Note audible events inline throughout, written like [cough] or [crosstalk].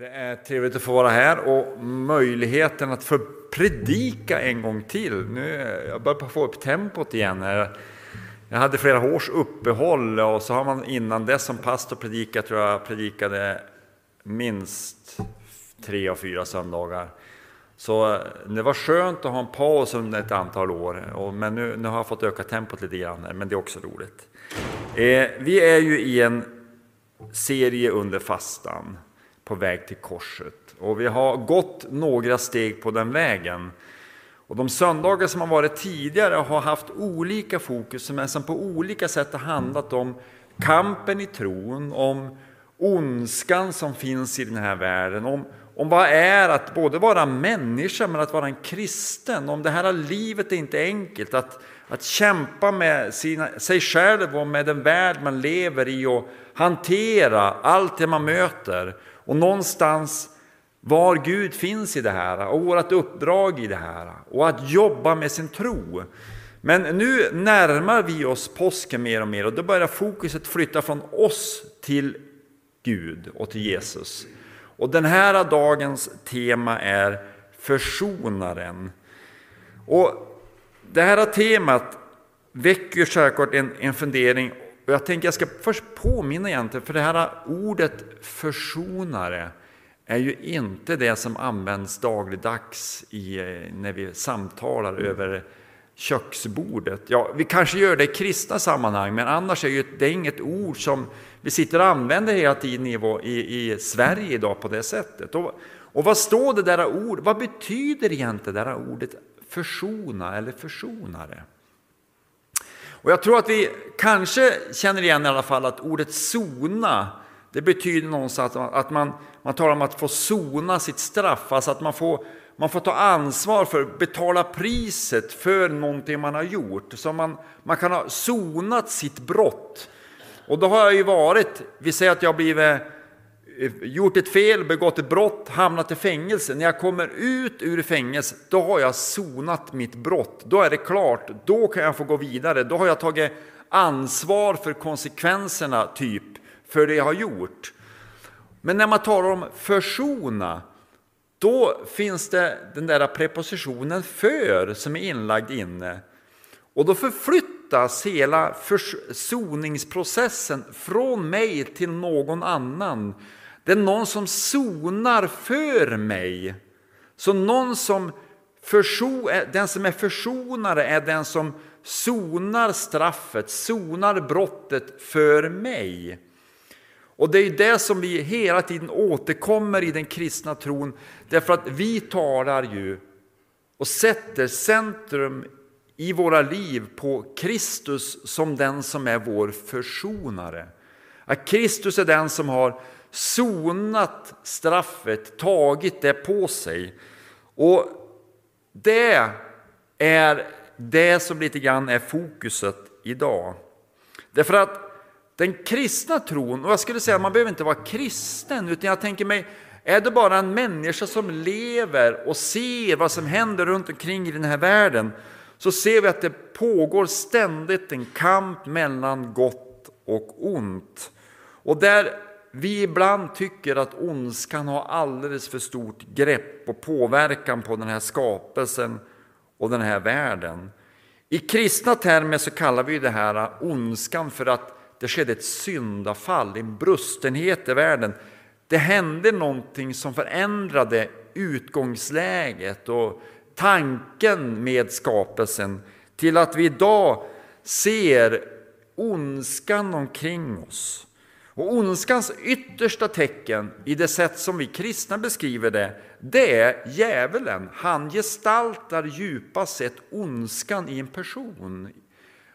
Det är trevligt att få vara här och möjligheten att få predika en gång till. Nu, jag börjar få upp tempot igen. Jag hade flera års uppehåll och så har man innan dess som pastor predikat, tror jag predikade minst tre av fyra söndagar. Så eh, det var skönt att ha en paus under ett antal år, men nu, nu har jag fått öka tempot lite grann, men det är också roligt. Eh, vi är ju i en serie under fastan på väg till korset. Och vi har gått några steg på den vägen. Och de söndagar som har varit tidigare har haft olika fokus, men som på olika sätt har handlat om kampen i tron, om ondskan som finns i den här världen, om, om vad är att både vara människa men att vara en kristen, om det här livet är inte enkelt, att, att kämpa med sina, sig själv och med den värld man lever i och hantera allt det man möter. Och någonstans var Gud finns i det här och vårt uppdrag i det här och att jobba med sin tro. Men nu närmar vi oss påsken mer och mer och då börjar fokuset flytta från oss till Gud och till Jesus. Och den här dagens tema är försonaren. Och det här temat väcker självklart en, en fundering och jag tänker jag ska först påminna egentligen, för det här ordet försonare är ju inte det som används dagligdags i, när vi samtalar över köksbordet. Ja, vi kanske gör det i kristna sammanhang, men annars är det inget ord som vi sitter och använder hela tiden i, i, i Sverige idag på det sättet. Och, och vad står det där ordet? Vad betyder egentligen det där ordet försona eller försonare? Och jag tror att vi kanske känner igen i alla fall att ordet sona, det betyder någonstans att man, man talar om att få sona sitt straff, alltså att man får, man får ta ansvar för, betala priset för någonting man har gjort. Så man, man kan ha sonat sitt brott. Och då har jag ju varit, vi säger att jag har blivit gjort ett fel, begått ett brott, hamnat i fängelse. När jag kommer ut ur fängelset, då har jag sonat mitt brott. Då är det klart, då kan jag få gå vidare. Då har jag tagit ansvar för konsekvenserna, typ, för det jag har gjort. Men när man talar om försona, då finns det den där prepositionen för som är inlagd inne. Och då förflyttas hela försoningsprocessen från mig till någon annan. Det är någon som sonar för mig. Så någon som förso, eh, den som är försonare är den som sonar straffet, sonar brottet för mig. Och det är det som vi hela tiden återkommer i den kristna tron, därför att vi talar ju och sätter centrum i våra liv på Kristus som den som är vår försonare. Att Kristus är den som har sonat straffet, tagit det på sig. Och det är det som lite grann är fokuset idag. Därför att den kristna tron, och jag skulle säga att man behöver inte vara kristen, utan jag tänker mig, är det bara en människa som lever och ser vad som händer runt omkring i den här världen, så ser vi att det pågår ständigt en kamp mellan gott och ont. Och där vi ibland tycker att ondskan har alldeles för stort grepp och påverkan på den här skapelsen och den här världen. I kristna termer så kallar vi det här ondskan för att det skedde ett syndafall, en brustenhet i världen. Det hände någonting som förändrade utgångsläget och tanken med skapelsen till att vi idag ser ondskan omkring oss. Och ondskans yttersta tecken i det sätt som vi kristna beskriver det, det är djävulen. Han gestaltar djupast sett ondskan i en person.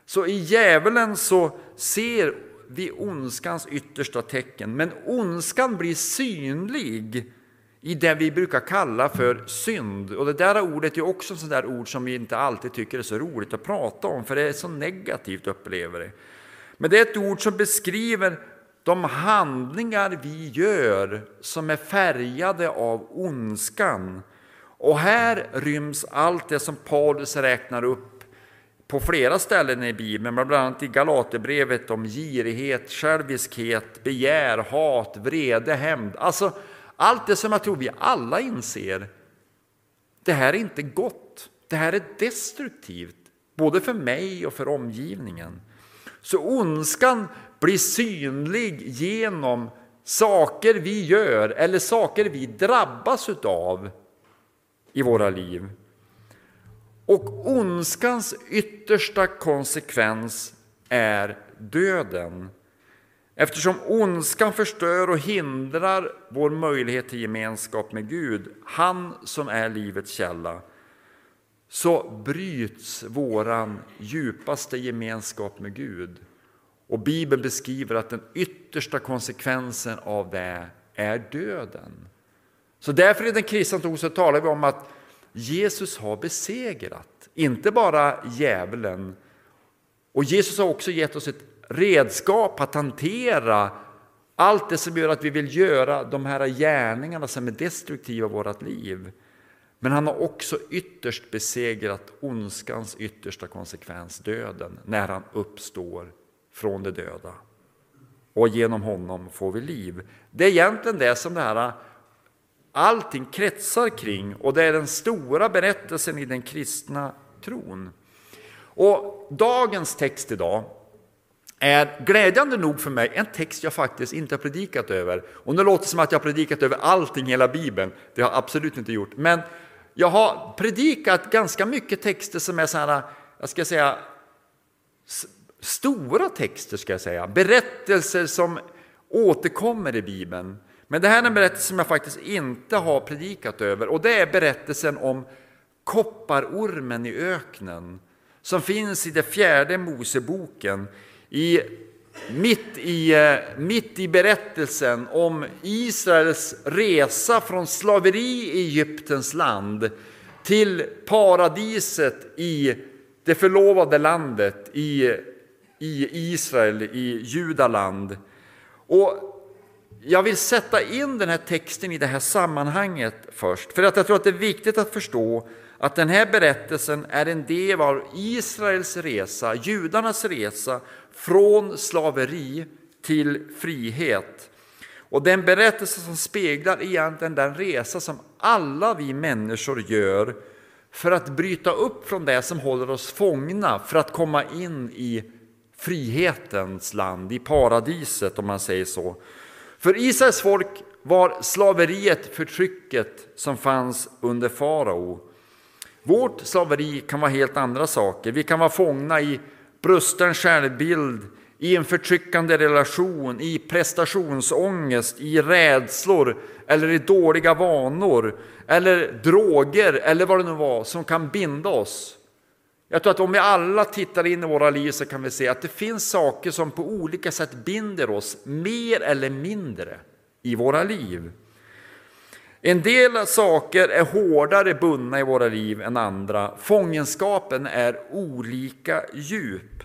Så i djävulen så ser vi ondskans yttersta tecken, men ondskan blir synlig i det vi brukar kalla för synd. Och det där ordet är också ett sånt ord som vi inte alltid tycker är så roligt att prata om, för det är så negativt upplever det. Men det är ett ord som beskriver de handlingar vi gör som är färgade av ondskan. Och här ryms allt det som Paulus räknar upp på flera ställen i Bibeln, bland annat i Galaterbrevet om girighet, själviskhet, begär, hat, vrede, hämnd. Alltså allt det som jag tror vi alla inser, det här är inte gott. Det här är destruktivt, både för mig och för omgivningen. Så ondskan blir synlig genom saker vi gör eller saker vi drabbas av i våra liv. Och ondskans yttersta konsekvens är döden. Eftersom ondskan förstör och hindrar vår möjlighet till gemenskap med Gud, han som är livets källa, så bryts våran djupaste gemenskap med Gud. Och Bibeln beskriver att den yttersta konsekvensen av det är döden. Så därför i den kristna tron så talar vi om att Jesus har besegrat, inte bara djävulen. Och Jesus har också gett oss ett redskap att hantera allt det som gör att vi vill göra de här gärningarna som är destruktiva i vårt liv. Men han har också ytterst besegrat ondskans yttersta konsekvens, döden, när han uppstår från de döda. Och genom honom får vi liv. Det är egentligen det som det här allting kretsar kring och det är den stora berättelsen i den kristna tron. Och dagens text idag är glädjande nog för mig en text jag faktiskt inte har predikat över. Och nu låter det som att jag har predikat över allting i hela Bibeln. Det har jag absolut inte gjort. Men jag har predikat ganska mycket texter som är så här, jag ska säga, stora texter, ska jag säga. Berättelser som återkommer i Bibeln. Men det här är en berättelse som jag faktiskt inte har predikat över och det är berättelsen om kopparormen i öknen som finns i det fjärde Moseboken. I, mitt, i, eh, mitt i berättelsen om Israels resa från slaveri i Egyptens land till paradiset i det förlovade landet i, i Israel, i Judaland. Och jag vill sätta in den här texten i det här sammanhanget först, för att jag tror att det är viktigt att förstå att den här berättelsen är en del av Israels resa, judarnas resa från slaveri till frihet. Och den berättelse som speglar egentligen den resa som alla vi människor gör för att bryta upp från det som håller oss fångna, för att komma in i frihetens land, i paradiset om man säger så. För Israels folk var slaveriet förtrycket som fanns under farao. Vårt slaveri kan vara helt andra saker. Vi kan vara fångna i brusten självbild, i en förtryckande relation, i prestationsångest, i rädslor eller i dåliga vanor eller droger eller vad det nu var som kan binda oss. Jag tror att om vi alla tittar in i våra liv så kan vi se att det finns saker som på olika sätt binder oss mer eller mindre i våra liv. En del saker är hårdare bundna i våra liv än andra. Fångenskapen är olika djup.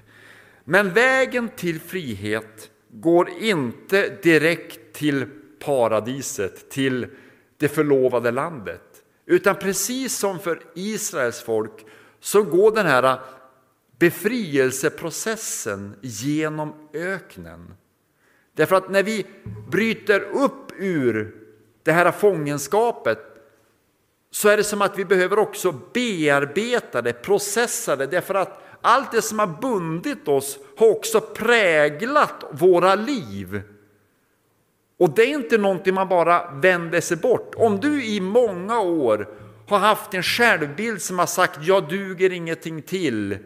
Men vägen till frihet går inte direkt till paradiset, till det förlovade landet. Utan precis som för Israels folk så går den här äh, befrielseprocessen genom öknen. Därför att när vi bryter upp ur det här fångenskapet så är det som att vi behöver också bearbeta det, processa det, därför att allt det som har bundit oss har också präglat våra liv. Och det är inte någonting man bara vänder sig bort. Om du i många år har haft en självbild som har sagt jag duger ingenting till,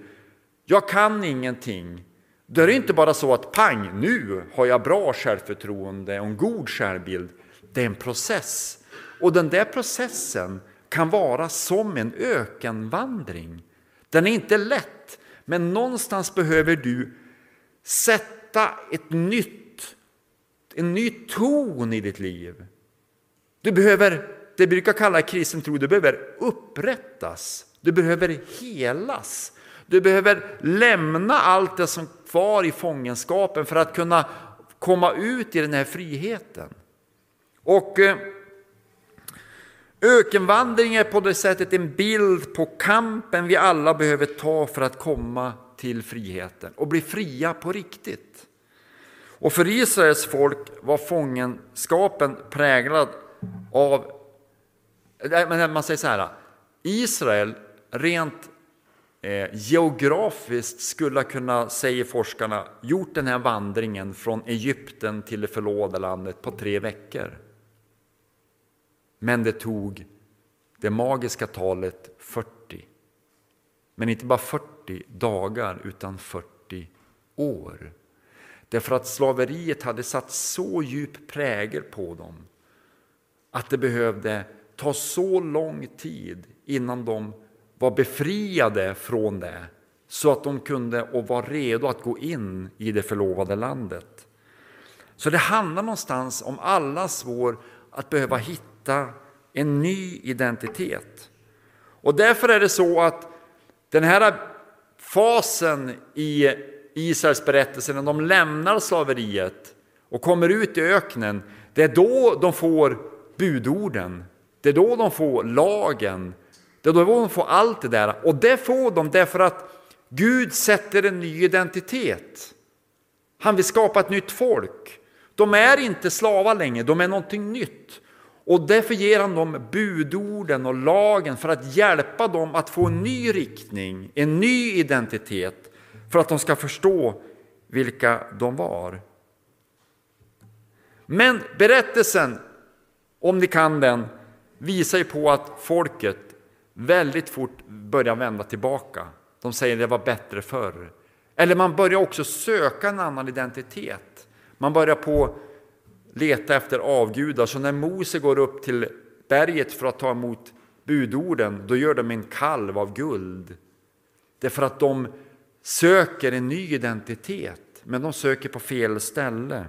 jag kan ingenting. Då är det inte bara så att pang, nu har jag bra självförtroende och en god självbild. Det är en process. Och den där processen kan vara som en ökenvandring. Den är inte lätt, men någonstans behöver du sätta ett nytt, en ny ton i ditt liv. Du behöver det brukar kalla kristen tro, du behöver upprättas, du behöver helas. Du behöver lämna allt det som kvar i fångenskapen för att kunna komma ut i den här friheten. Och eh, Ökenvandring är på det sättet en bild på kampen vi alla behöver ta för att komma till friheten och bli fria på riktigt. Och för Israels folk var fångenskapen präglad av... Man säger så här, Israel rent eh, geografiskt skulle kunna, säger forskarna, gjort den här vandringen från Egypten till det förlovade landet på tre veckor. Men det tog det magiska talet 40. Men inte bara 40 dagar, utan 40 år. Därför att slaveriet hade satt så djup prägel på dem att det behövde ta så lång tid innan de var befriade från det så att de kunde och var redo att gå in i det förlovade landet. Så det handlar någonstans om allas vår att behöva hitta en ny identitet. Och därför är det så att den här fasen i Israels berättelse när de lämnar slaveriet och kommer ut i öknen, det är då de får budorden. Det är då de får lagen. Det är då de får allt det där. Och det får de därför att Gud sätter en ny identitet. Han vill skapa ett nytt folk. De är inte slavar längre, de är någonting nytt. Och därför ger han dem budorden och lagen för att hjälpa dem att få en ny riktning, en ny identitet, för att de ska förstå vilka de var. Men berättelsen, om ni kan den, visar ju på att folket väldigt fort börjar vända tillbaka. De säger det var bättre förr. Eller man börjar också söka en annan identitet. Man börjar på leta efter avgudar. Så när Mose går upp till berget för att ta emot budorden, då gör de en kalv av guld. Därför att de söker en ny identitet, men de söker på fel ställe.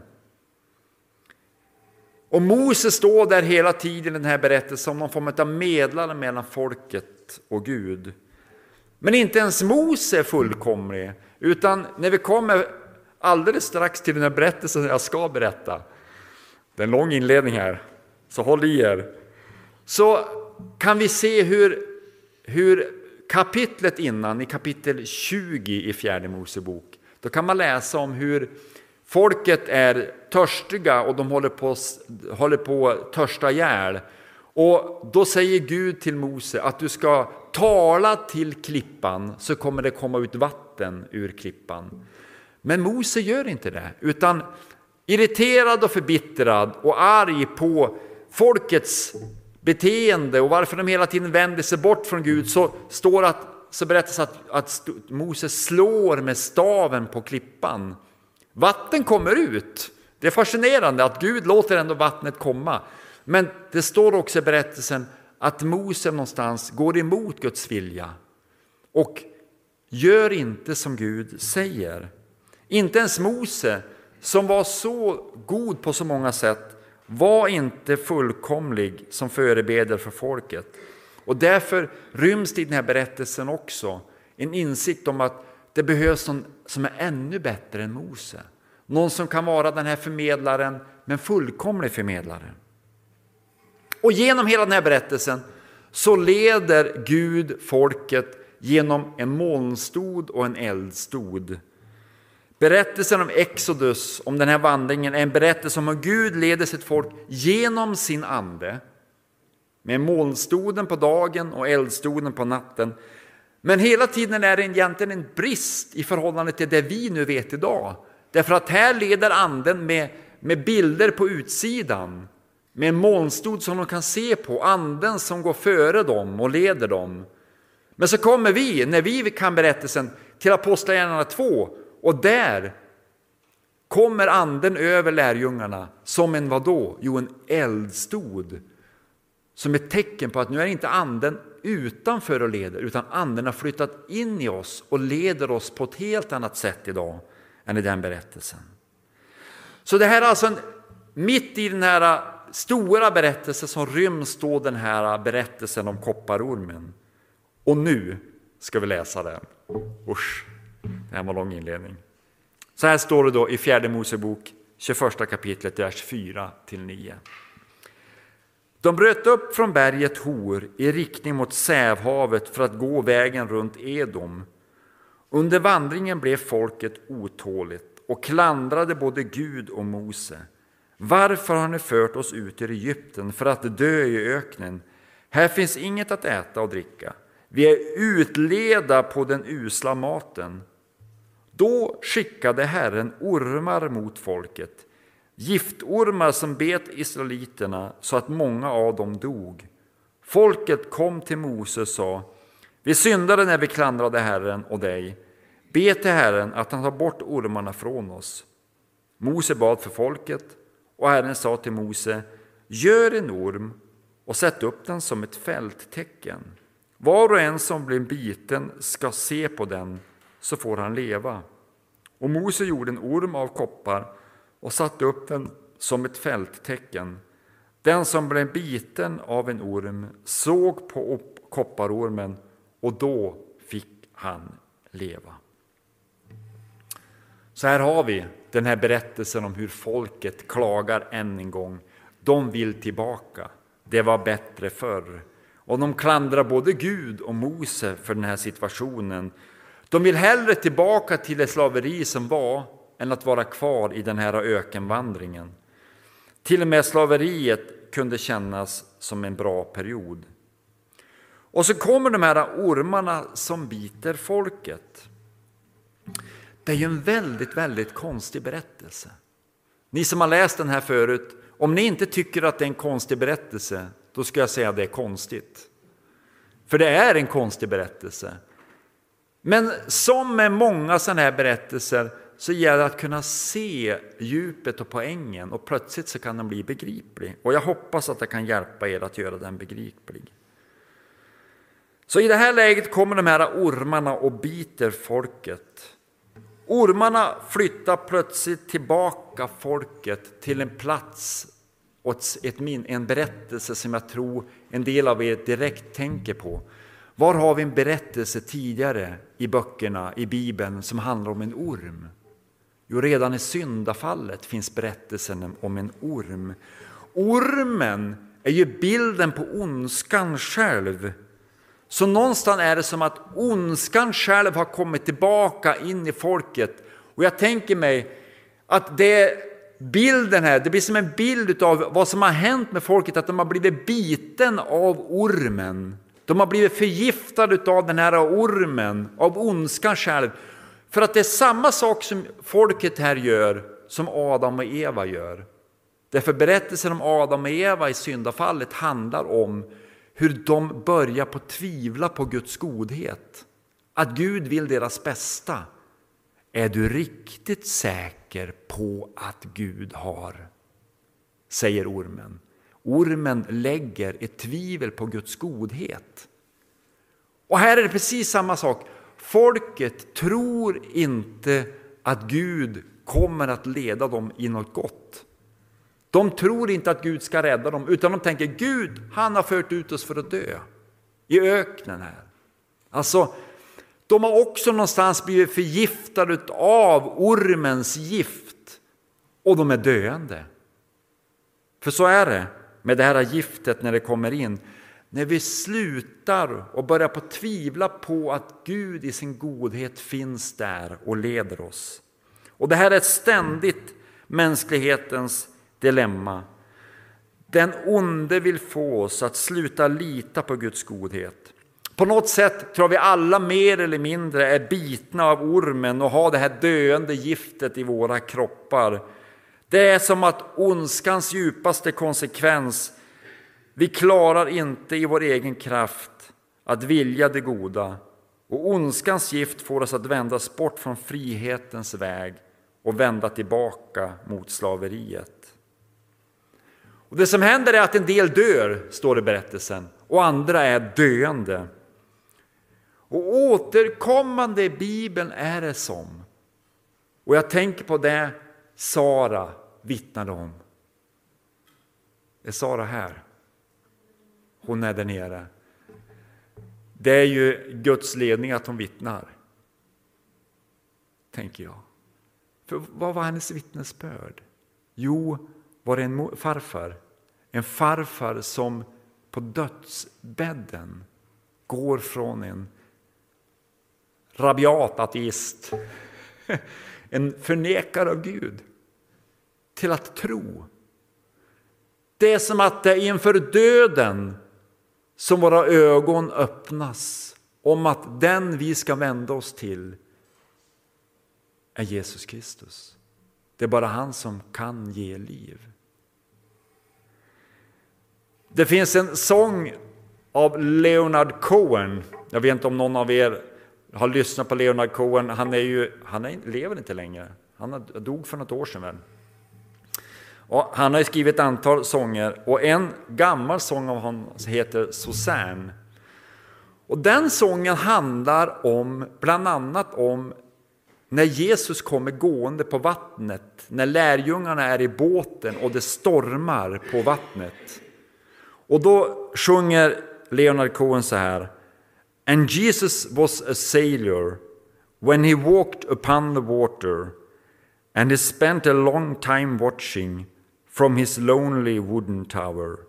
Och Mose står där hela tiden i den här berättelsen som någon form av medlare mellan folket och Gud. Men inte ens Mose är fullkomlig, utan när vi kommer alldeles strax till den här berättelsen jag ska berätta, det är en lång inledning här, så håll i er. Så kan vi se hur, hur kapitlet innan, i kapitel 20 i fjärde Mosebok, då kan man läsa om hur folket är törstiga och de håller på, håller på att törsta ihjäl. Och då säger Gud till Mose att du ska tala till klippan så kommer det komma ut vatten ur klippan. Men Mose gör inte det, utan irriterad och förbittrad och arg på folkets beteende och varför de hela tiden vänder sig bort från Gud så står att så berättas att, att Moses slår med staven på klippan. Vatten kommer ut. Det är fascinerande att Gud låter ändå vattnet komma. Men det står också i berättelsen att Mose någonstans går emot Guds vilja och gör inte som Gud säger. Inte ens Mose som var så god på så många sätt, var inte fullkomlig som förebedjare för folket. Och därför ryms det i den här berättelsen också en insikt om att det behövs någon som är ännu bättre än Mose. Någon som kan vara den här förmedlaren, men fullkomlig förmedlare. Och genom hela den här berättelsen så leder Gud folket genom en molnstod och en eldstod Berättelsen om Exodus, om den här vandringen, är en berättelse om hur Gud leder sitt folk genom sin ande. Med molnstoden på dagen och eldstoden på natten. Men hela tiden är det egentligen en brist i förhållande till det vi nu vet idag. Därför att här leder anden med, med bilder på utsidan. Med en molnstod som de kan se på, anden som går före dem och leder dem. Men så kommer vi, när vi kan berättelsen, till Apostlagärningarna 2 och där kommer anden över lärjungarna som en vadå? Jo, en eldstod. Som ett tecken på att nu är inte anden utanför och leder, utan anden har flyttat in i oss och leder oss på ett helt annat sätt idag än i den berättelsen. Så det här är alltså en, mitt i den här stora berättelsen som ryms då den här berättelsen om kopparormen. Och nu ska vi läsa den. Usch. Det här var en lång inledning. Så här står det då i fjärde Mosebok 21 kapitlet, vers 4 till 9. De bröt upp från berget Hor i riktning mot Sävhavet för att gå vägen runt Edom. Under vandringen blev folket otåligt och klandrade både Gud och Mose. Varför har ni fört oss ut ur Egypten för att dö i öknen? Här finns inget att äta och dricka. Vi är utleda på den usla maten. Då skickade Herren ormar mot folket, giftormar som bet israeliterna så att många av dem dog. Folket kom till Mose och sa, vi syndade när vi klandrade Herren och dig. Be till Herren att han tar bort ormarna från oss. Mose bad för folket och Herren sa till Mose, gör en orm och sätt upp den som ett fälttecken. Var och en som blir biten ska se på den, så får han leva. Och Mose gjorde en orm av koppar och satte upp den som ett fälttecken. Den som blev biten av en orm såg på kopparormen och då fick han leva. Så här har vi den här berättelsen om hur folket klagar än en gång. De vill tillbaka. Det var bättre förr. Och de klandrar både Gud och Mose för den här situationen. De vill hellre tillbaka till det slaveri som var än att vara kvar i den här ökenvandringen. Till och med slaveriet kunde kännas som en bra period. Och så kommer de här ormarna som biter folket. Det är ju en väldigt, väldigt konstig berättelse. Ni som har läst den här förut, om ni inte tycker att det är en konstig berättelse, då ska jag säga att det är konstigt. För det är en konstig berättelse. Men som med många sådana här berättelser så gäller det att kunna se djupet och poängen och plötsligt så kan den bli begriplig. Och jag hoppas att det kan hjälpa er att göra den begriplig. Så i det här läget kommer de här ormarna och biter folket. Ormarna flyttar plötsligt tillbaka folket till en plats och ett, en berättelse som jag tror en del av er direkt tänker på. Var har vi en berättelse tidigare i böckerna, i Bibeln, som handlar om en orm? Jo, redan i syndafallet finns berättelsen om en orm. Ormen är ju bilden på ondskan själv. Så någonstans är det som att ondskan själv har kommit tillbaka in i folket. Och jag tänker mig att det bilden här, det blir som en bild av vad som har hänt med folket, att de har blivit biten av ormen. De har blivit förgiftade av den här ormen, av ondskan själv. För att det är samma sak som folket här gör som Adam och Eva gör. Därför berättelsen om Adam och Eva i syndafallet handlar om hur de börjar på tvivla på Guds godhet. Att Gud vill deras bästa. Är du riktigt säker på att Gud har? Säger ormen. Ormen lägger ett tvivel på Guds godhet. Och här är det precis samma sak. Folket tror inte att Gud kommer att leda dem i något gott. De tror inte att Gud ska rädda dem, utan de tänker Gud, han har fört ut oss för att dö i öknen här. Alltså, de har också någonstans blivit förgiftade av ormens gift och de är döende. För så är det med det här giftet när det kommer in. När vi slutar och börjar på tvivla på att Gud i sin godhet finns där och leder oss. Och det här är ett ständigt mänsklighetens dilemma. Den onde vill få oss att sluta lita på Guds godhet. På något sätt tror vi alla mer eller mindre är bitna av ormen och har det här döende giftet i våra kroppar. Det är som att ondskans djupaste konsekvens, vi klarar inte i vår egen kraft att vilja det goda och ondskans gift får oss att vändas bort från frihetens väg och vända tillbaka mot slaveriet. Och det som händer är att en del dör, står det i berättelsen, och andra är döende. Och återkommande i Bibeln är det som. Och jag tänker på det Sara vittnade om. Är Sara här? Hon är där nere. Det är ju Guds ledning att hon vittnar. Tänker jag. För vad var hennes vittnesbörd? Jo, var det en farfar. En farfar som på dödsbädden går från en rabiat ateist, [laughs] en förnekare av Gud, till att tro det är som att det är inför döden som våra ögon öppnas om att den vi ska vända oss till är Jesus Kristus. Det är bara han som kan ge liv. Det finns en sång av Leonard Cohen. Jag vet inte om någon av er har lyssnat på Leonard Cohen. Han, är ju, han är, lever inte längre. Han dog för något år sedan. Väl. Och han har skrivit ett antal sånger och en gammal sång av honom heter Susanne. Och den sången handlar om, bland annat om när Jesus kommer gående på vattnet, när lärjungarna är i båten och det stormar på vattnet. Och då sjunger Leonard Cohen så här. And Jesus was a sailor when he walked upon the water and he spent a long time watching from his lonely wooden tower.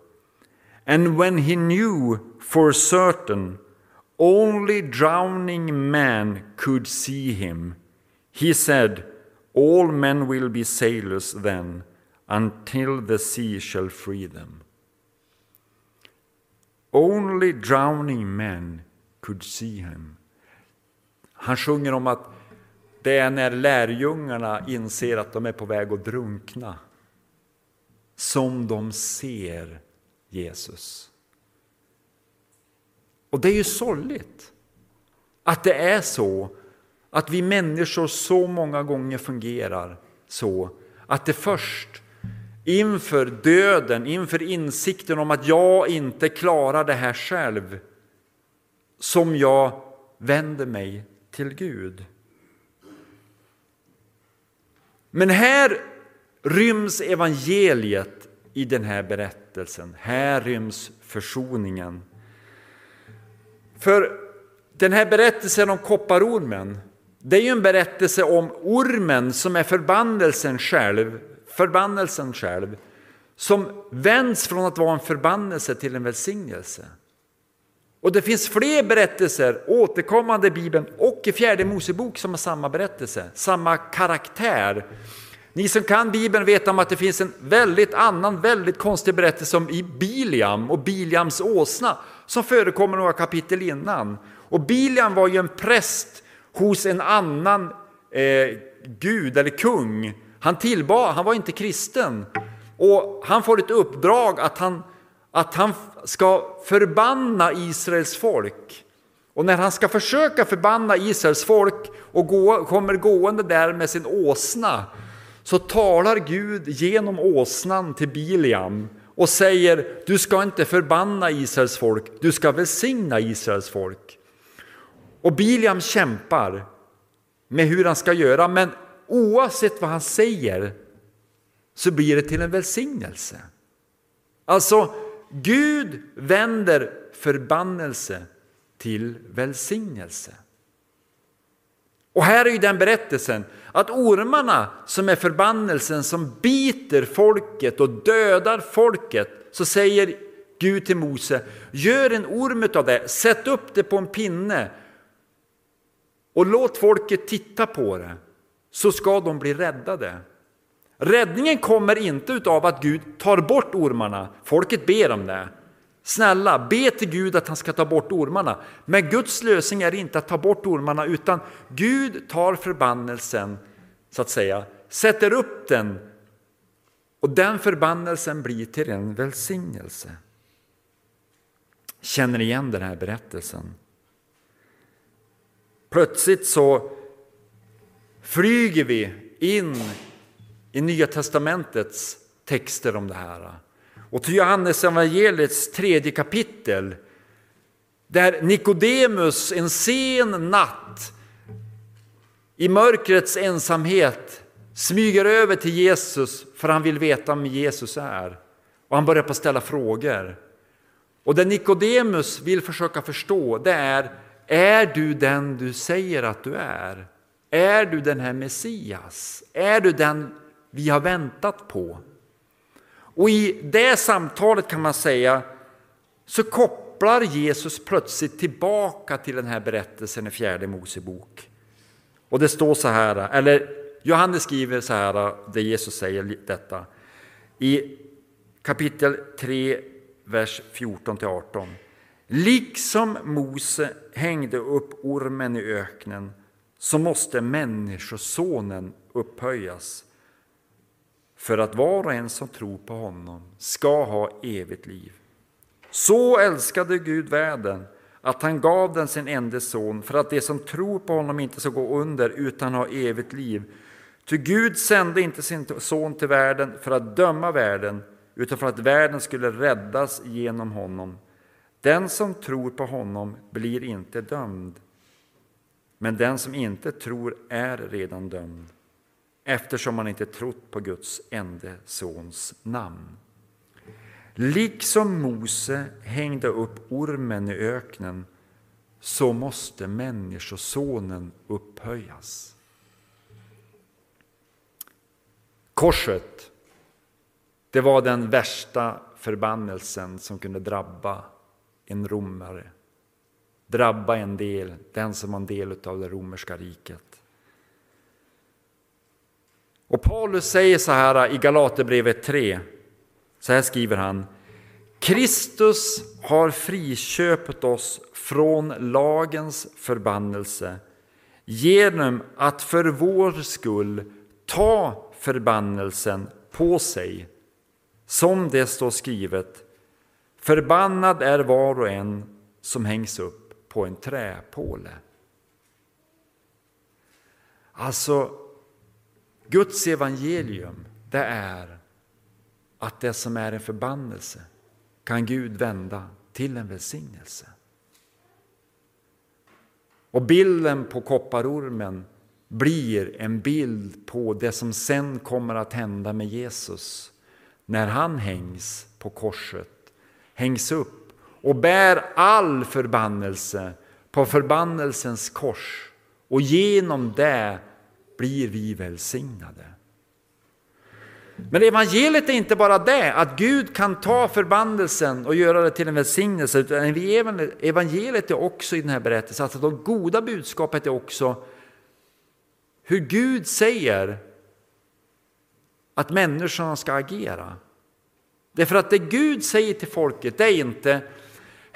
And when he knew for certain only drowning men could see him, he said, All men will be sailors then, until the sea shall free them. Only drowning men could see him. Han sjunger om att det är när lärjungarna inser att de är på väg att drunkna som de ser Jesus. Och det är ju sorgligt att det är så att vi människor så många gånger fungerar så att det först inför döden, inför insikten om att jag inte klarar det här själv, som jag vänder mig till Gud. Men här ryms evangeliet i den här berättelsen. Här ryms försoningen. För den här berättelsen om kopparormen, det är ju en berättelse om ormen som är förbannelsen själv, förbannelsen själv, som vänds från att vara en förbannelse till en välsignelse. Och det finns fler berättelser återkommande i Bibeln och i fjärde Mosebok som har samma berättelse, samma karaktär. Ni som kan Bibeln vet om att det finns en väldigt annan, väldigt konstig berättelse om i Biliam och Biliams åsna som förekommer några kapitel innan. Och Biliam var ju en präst hos en annan eh, gud eller kung. Han tillbad, han var inte kristen. Och han får ett uppdrag att han, att han ska förbanna Israels folk. Och när han ska försöka förbanna Israels folk och gå, kommer gående där med sin åsna så talar Gud genom åsnan till Biliam och säger du ska inte förbanna Israels folk, du ska välsigna Israels folk. Och Biliam kämpar med hur han ska göra men oavsett vad han säger så blir det till en välsignelse. Alltså, Gud vänder förbannelse till välsignelse. Och här är ju den berättelsen att ormarna som är förbannelsen som biter folket och dödar folket så säger Gud till Mose, gör en orm av det, sätt upp det på en pinne och låt folket titta på det så ska de bli räddade. Räddningen kommer inte av att Gud tar bort ormarna, folket ber om det. Snälla, be till Gud att han ska ta bort ormarna. Men Guds lösning är inte att ta bort ormarna utan Gud tar förbannelsen, så att säga, sätter upp den och den förbannelsen blir till en välsignelse. Känner ni igen den här berättelsen? Plötsligt så flyger vi in i Nya testamentets texter om det här. Och till Johannes evangeliets tredje kapitel där Nikodemus en sen natt i mörkrets ensamhet smyger över till Jesus för han vill veta vem Jesus är. Och han börjar på att ställa frågor. Och det Nikodemus vill försöka förstå det är, är du den du säger att du är? Är du den här Messias? Är du den vi har väntat på? Och i det samtalet kan man säga så kopplar Jesus plötsligt tillbaka till den här berättelsen i fjärde Mosebok. Och det står så här, eller Johannes skriver så här, där Jesus säger detta. I kapitel 3, vers 14-18. Liksom Mose hängde upp ormen i öknen så måste Människosonen upphöjas för att var och en som tror på honom ska ha evigt liv. Så älskade Gud världen att han gav den sin enda son för att de som tror på honom inte ska gå under utan ha evigt liv. Ty Gud sände inte sin son till världen för att döma världen utan för att världen skulle räddas genom honom. Den som tror på honom blir inte dömd, men den som inte tror är redan dömd eftersom man inte trott på Guds enda sons namn. Liksom Mose hängde upp ormen i öknen så måste Människosonen upphöjas. Korset, det var den värsta förbannelsen som kunde drabba en romare. Drabba en del, den som var en del av det romerska riket. Och Paulus säger så här i Galaterbrevet 3, så här skriver han. Kristus har friköpt oss från lagens förbannelse genom att för vår skull ta förbannelsen på sig. Som det står skrivet, förbannad är var och en som hängs upp på en träpåle. Alltså, Guds evangelium, det är att det som är en förbannelse kan Gud vända till en välsignelse. Och bilden på kopparormen blir en bild på det som sen kommer att hända med Jesus när han hängs på korset, hängs upp och bär all förbannelse på förbannelsens kors och genom det blir vi välsignade. Men evangeliet är inte bara det, att Gud kan ta förbannelsen och göra det till en välsignelse, utan evangeliet är också i den här berättelsen, alltså det goda budskapet är också hur Gud säger att människorna ska agera. Därför att det Gud säger till folket, det är inte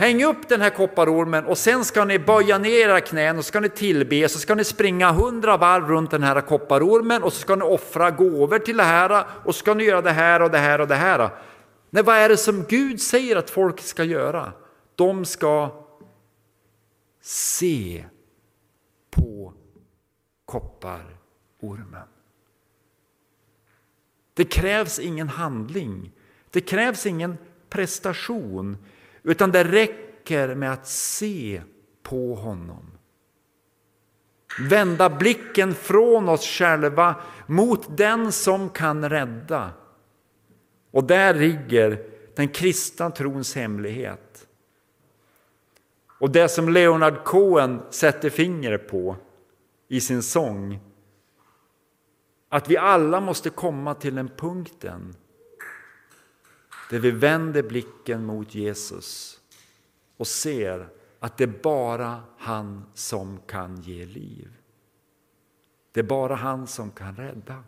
Häng upp den här kopparormen och sen ska ni böja ner era knän och ska ni tillbe, så ska ni springa hundra varv runt den här kopparormen och så ska ni offra gåvor till det här och så ska ni göra det här och det här och det här. Nej, vad är det som Gud säger att folk ska göra? De ska se på kopparormen. Det krävs ingen handling, det krävs ingen prestation, utan det räcker med att se på honom. Vända blicken från oss själva mot den som kan rädda. Och där ligger den kristna trons hemlighet. Och det som Leonard Cohen sätter fingret på i sin sång, att vi alla måste komma till den punkten där vi vänder blicken mot Jesus och ser att det är bara han som kan ge liv. Det är bara han som kan rädda.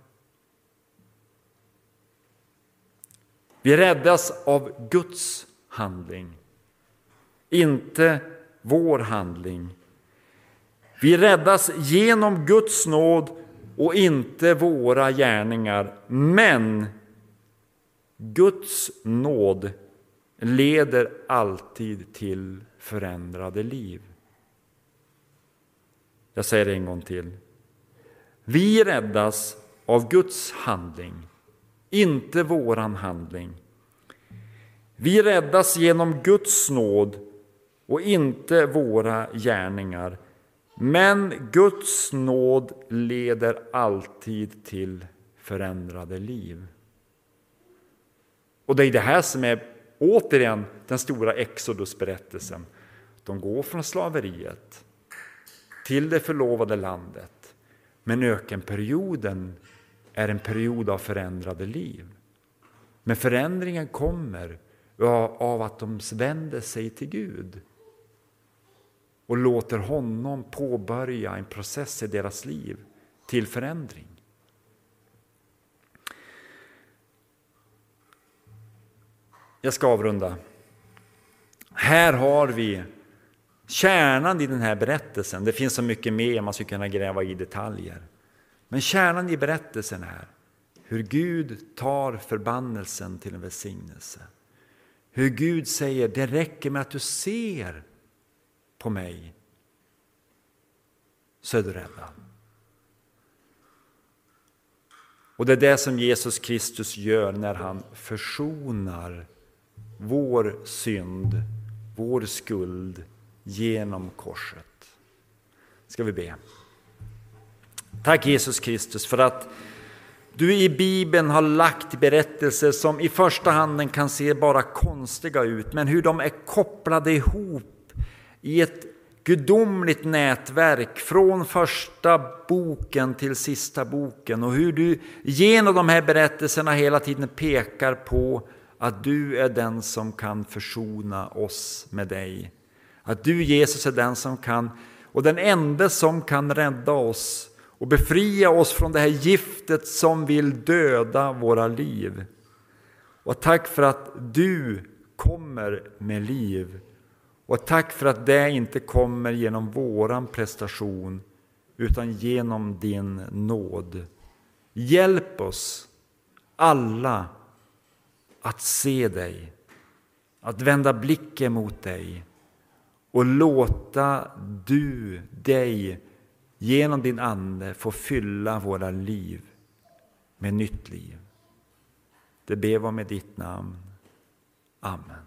Vi räddas av Guds handling, inte vår handling. Vi räddas genom Guds nåd och inte våra gärningar. Men Guds nåd leder alltid till förändrade liv. Jag säger det en gång till. Vi räddas av Guds handling, inte våran handling. Vi räddas genom Guds nåd och inte våra gärningar. Men Guds nåd leder alltid till förändrade liv. Och det är det här som är återigen den stora Exodus-berättelsen. De går från slaveriet till det förlovade landet. Men ökenperioden är en period av förändrade liv. Men förändringen kommer av att de vänder sig till Gud och låter honom påbörja en process i deras liv till förändring. Jag ska avrunda. Här har vi kärnan i den här berättelsen. Det finns så mycket mer man skulle kunna gräva i detaljer. Men kärnan i berättelsen är hur Gud tar förbannelsen till en välsignelse. Hur Gud säger, det räcker med att du ser på mig så är du räddad. Och det är det som Jesus Kristus gör när han försonar vår synd, vår skuld genom korset. Ska vi be. Tack Jesus Kristus för att du i Bibeln har lagt berättelser som i första handen kan se bara konstiga ut, men hur de är kopplade ihop i ett gudomligt nätverk från första boken till sista boken och hur du genom de här berättelserna hela tiden pekar på att du är den som kan försona oss med dig. Att du Jesus är den som kan och den enda som kan rädda oss och befria oss från det här giftet som vill döda våra liv. Och tack för att du kommer med liv. Och tack för att det inte kommer genom våran prestation utan genom din nåd. Hjälp oss alla att se dig, att vända blicken mot dig och låta du, dig, genom din Ande få fylla våra liv med nytt liv. Det ber vi om i ditt namn. Amen.